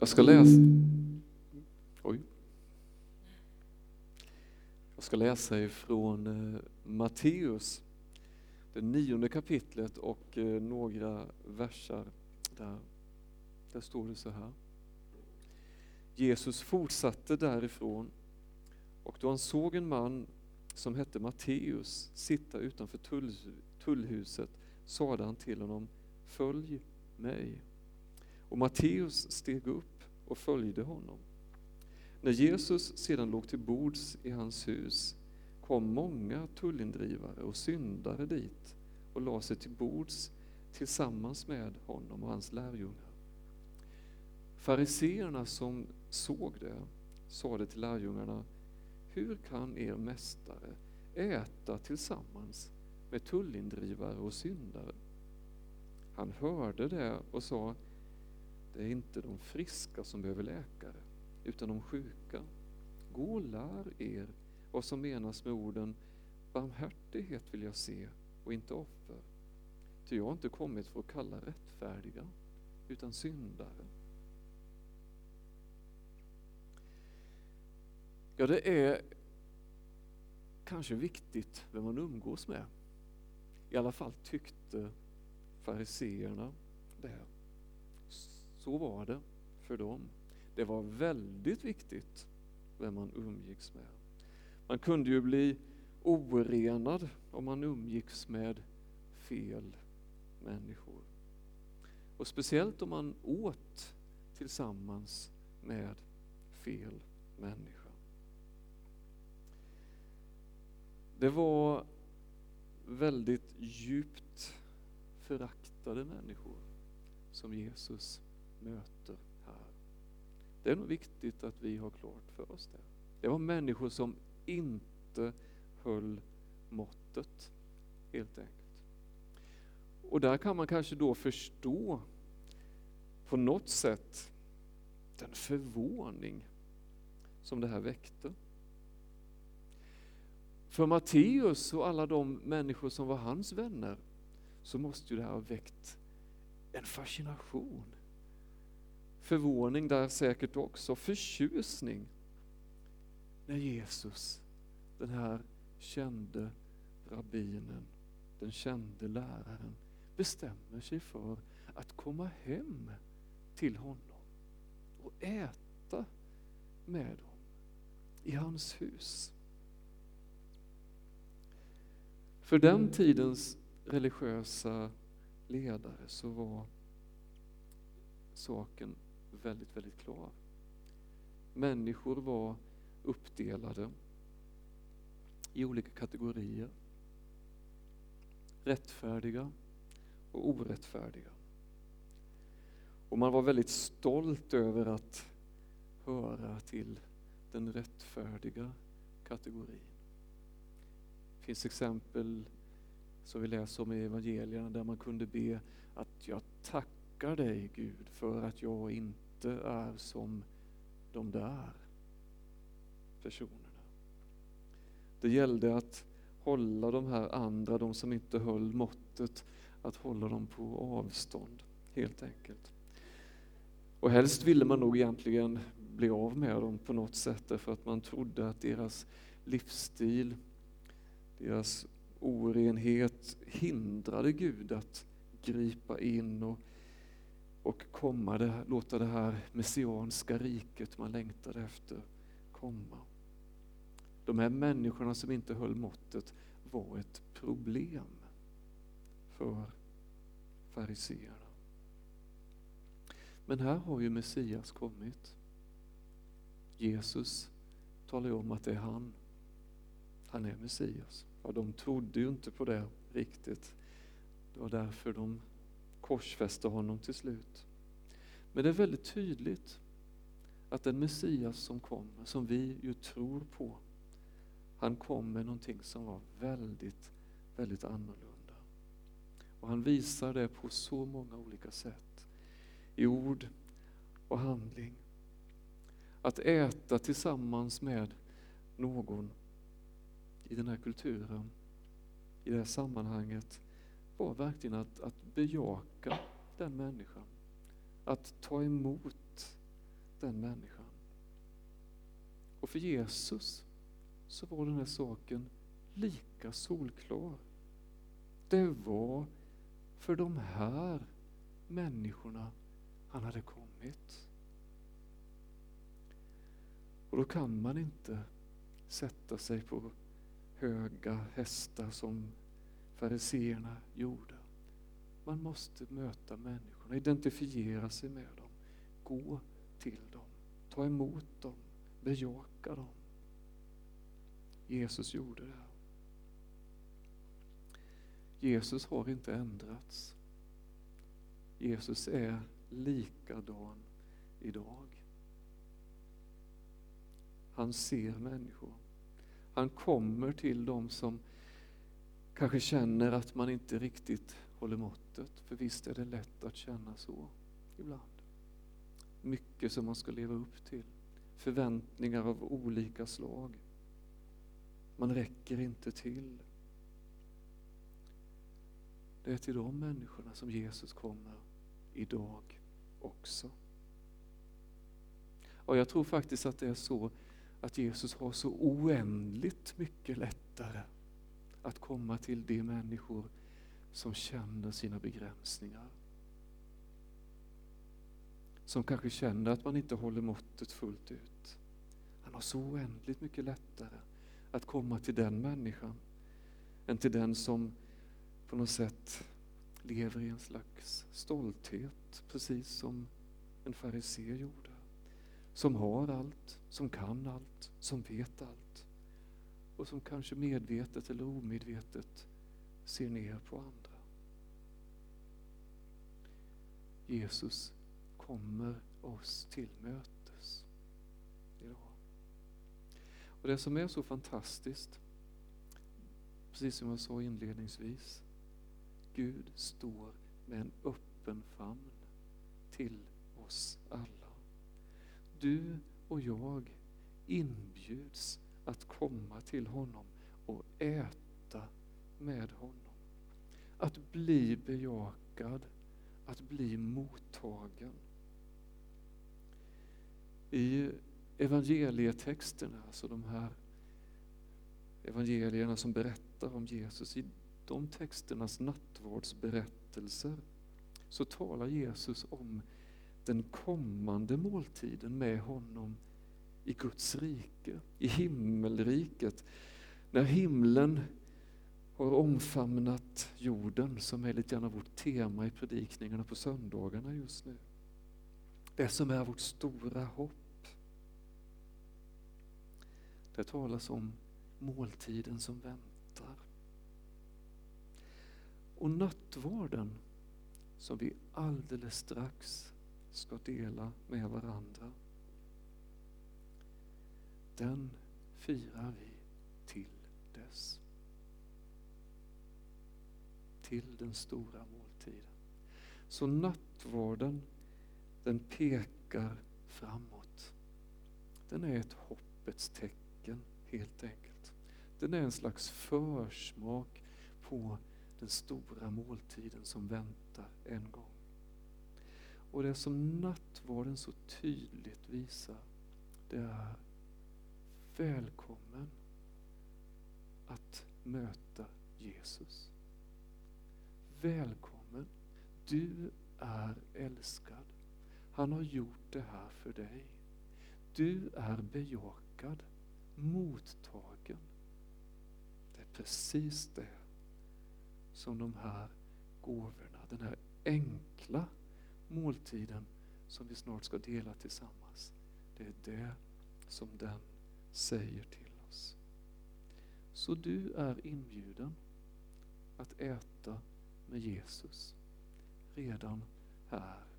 Jag ska läsa... Oj. Jag ska läsa ifrån eh, Matteus, det nionde kapitlet och eh, några versar där. Där står det så här. Jesus fortsatte därifrån och då han såg en man som hette Matteus sitta utanför tull, tullhuset sade han till honom, följ mig. Och Matteus steg upp och följde honom. När Jesus sedan låg till bords i hans hus kom många tullindrivare och syndare dit och lade sig till bords tillsammans med honom och hans lärjungar. Fariseerna som såg det sade till lärjungarna, hur kan er mästare äta tillsammans med tullindrivare och syndare? Han hörde det och sa, det är inte de friska som behöver läkare, utan de sjuka. Gå och lär er vad som menas med orden barmhärtighet vill jag se och inte offer. Ty jag har inte kommit för att kalla rättfärdiga, utan syndare. Ja, det är kanske viktigt vem man umgås med. I alla fall tyckte fariseerna det. Så var det för dem. Det var väldigt viktigt vem man umgicks med. Man kunde ju bli orenad om man umgicks med fel människor. Och speciellt om man åt tillsammans med fel människa. Det var väldigt djupt föraktade människor som Jesus möter här. Det är nog viktigt att vi har klart för oss det. Det var människor som inte höll måttet, helt enkelt. Och där kan man kanske då förstå på något sätt den förvåning som det här väckte. För Matteus och alla de människor som var hans vänner så måste ju det här ha väckt en fascination. Förvåning där säkert också, förtjusning. När Jesus, den här kände rabbinen, den kände läraren, bestämmer sig för att komma hem till honom och äta med dem i hans hus. För den tidens religiösa ledare så var saken väldigt, väldigt klar. Människor var uppdelade i olika kategorier. Rättfärdiga och orättfärdiga. Och man var väldigt stolt över att höra till den rättfärdiga kategorin. Det finns exempel som vi läser om i evangelierna där man kunde be att jag tackar dig Gud för att jag inte är som de där personerna. Det gällde att hålla de här andra, de som inte höll måttet, att hålla dem på avstånd helt enkelt. Och helst ville man nog egentligen bli av med dem på något sätt därför att man trodde att deras livsstil, deras orenhet hindrade Gud att gripa in och, och komma, det, låta det här messianska riket man längtade efter komma. De här människorna som inte höll måttet var ett problem för fariseerna. Men här har ju Messias kommit. Jesus talar ju om att det är han. Han är Messias. Ja, de trodde ju inte på det riktigt. Det var därför de korsfäste honom till slut. Men det är väldigt tydligt att den Messias som kommer, som vi ju tror på, han kom med någonting som var väldigt, väldigt annorlunda. Och han visar det på så många olika sätt. I ord och handling. Att äta tillsammans med någon i den här kulturen, i det här sammanhanget, var verkligen att, att bejaka den människan. Att ta emot den människan. Och för Jesus så var den här saken lika solklar. Det var för de här människorna han hade kommit. Och då kan man inte sätta sig på höga hästar som fariseerna gjorde. Man måste möta människorna, identifiera sig med dem, gå till dem, ta emot dem, bejaka dem. Jesus gjorde det. Jesus har inte ändrats. Jesus är likadan idag. Han ser människor. Han kommer till dem som kanske känner att man inte riktigt håller måttet. För visst är det lätt att känna så ibland. Mycket som man ska leva upp till. Förväntningar av olika slag. Man räcker inte till. Det är till de människorna som Jesus kommer idag också. Och jag tror faktiskt att det är så att Jesus har så oändligt mycket lättare att komma till de människor som känner sina begränsningar. Som kanske känner att man inte håller måttet fullt ut. Han har så oändligt mycket lättare att komma till den människan än till den som på något sätt lever i en slags stolthet, precis som en farisé gjorde. Som har allt, som kan allt, som vet allt. Och som kanske medvetet eller omedvetet ser ner på andra. Jesus kommer oss till mötes idag. Och det som är så fantastiskt, precis som jag sa inledningsvis, Gud står med en öppen famn till oss alla. Du och jag inbjuds att komma till honom och äta med honom. Att bli bejakad, att bli mottagen. I evangelietexterna, alltså de här evangelierna som berättar om Jesus, i de texternas nattvardsberättelser så talar Jesus om den kommande måltiden med honom i Guds rike, i himmelriket. När himlen har omfamnat jorden, som är lite grann vårt tema i predikningarna på söndagarna just nu. Det som är vårt stora hopp. Det talas om måltiden som väntar. Och nattvarden som vi alldeles strax ska dela med varandra. Den firar vi till dess. Till den stora måltiden. Så nattvarden, den pekar framåt. Den är ett hoppets tecken helt enkelt. Den är en slags försmak på den stora måltiden som väntar en gång. Och det som nattvarden så tydligt visar, det är välkommen att möta Jesus. Välkommen, du är älskad. Han har gjort det här för dig. Du är bejakad, mottagen. Det är precis det som de här gåvorna, den här enkla måltiden som vi snart ska dela tillsammans. Det är det som den säger till oss. Så du är inbjuden att äta med Jesus redan här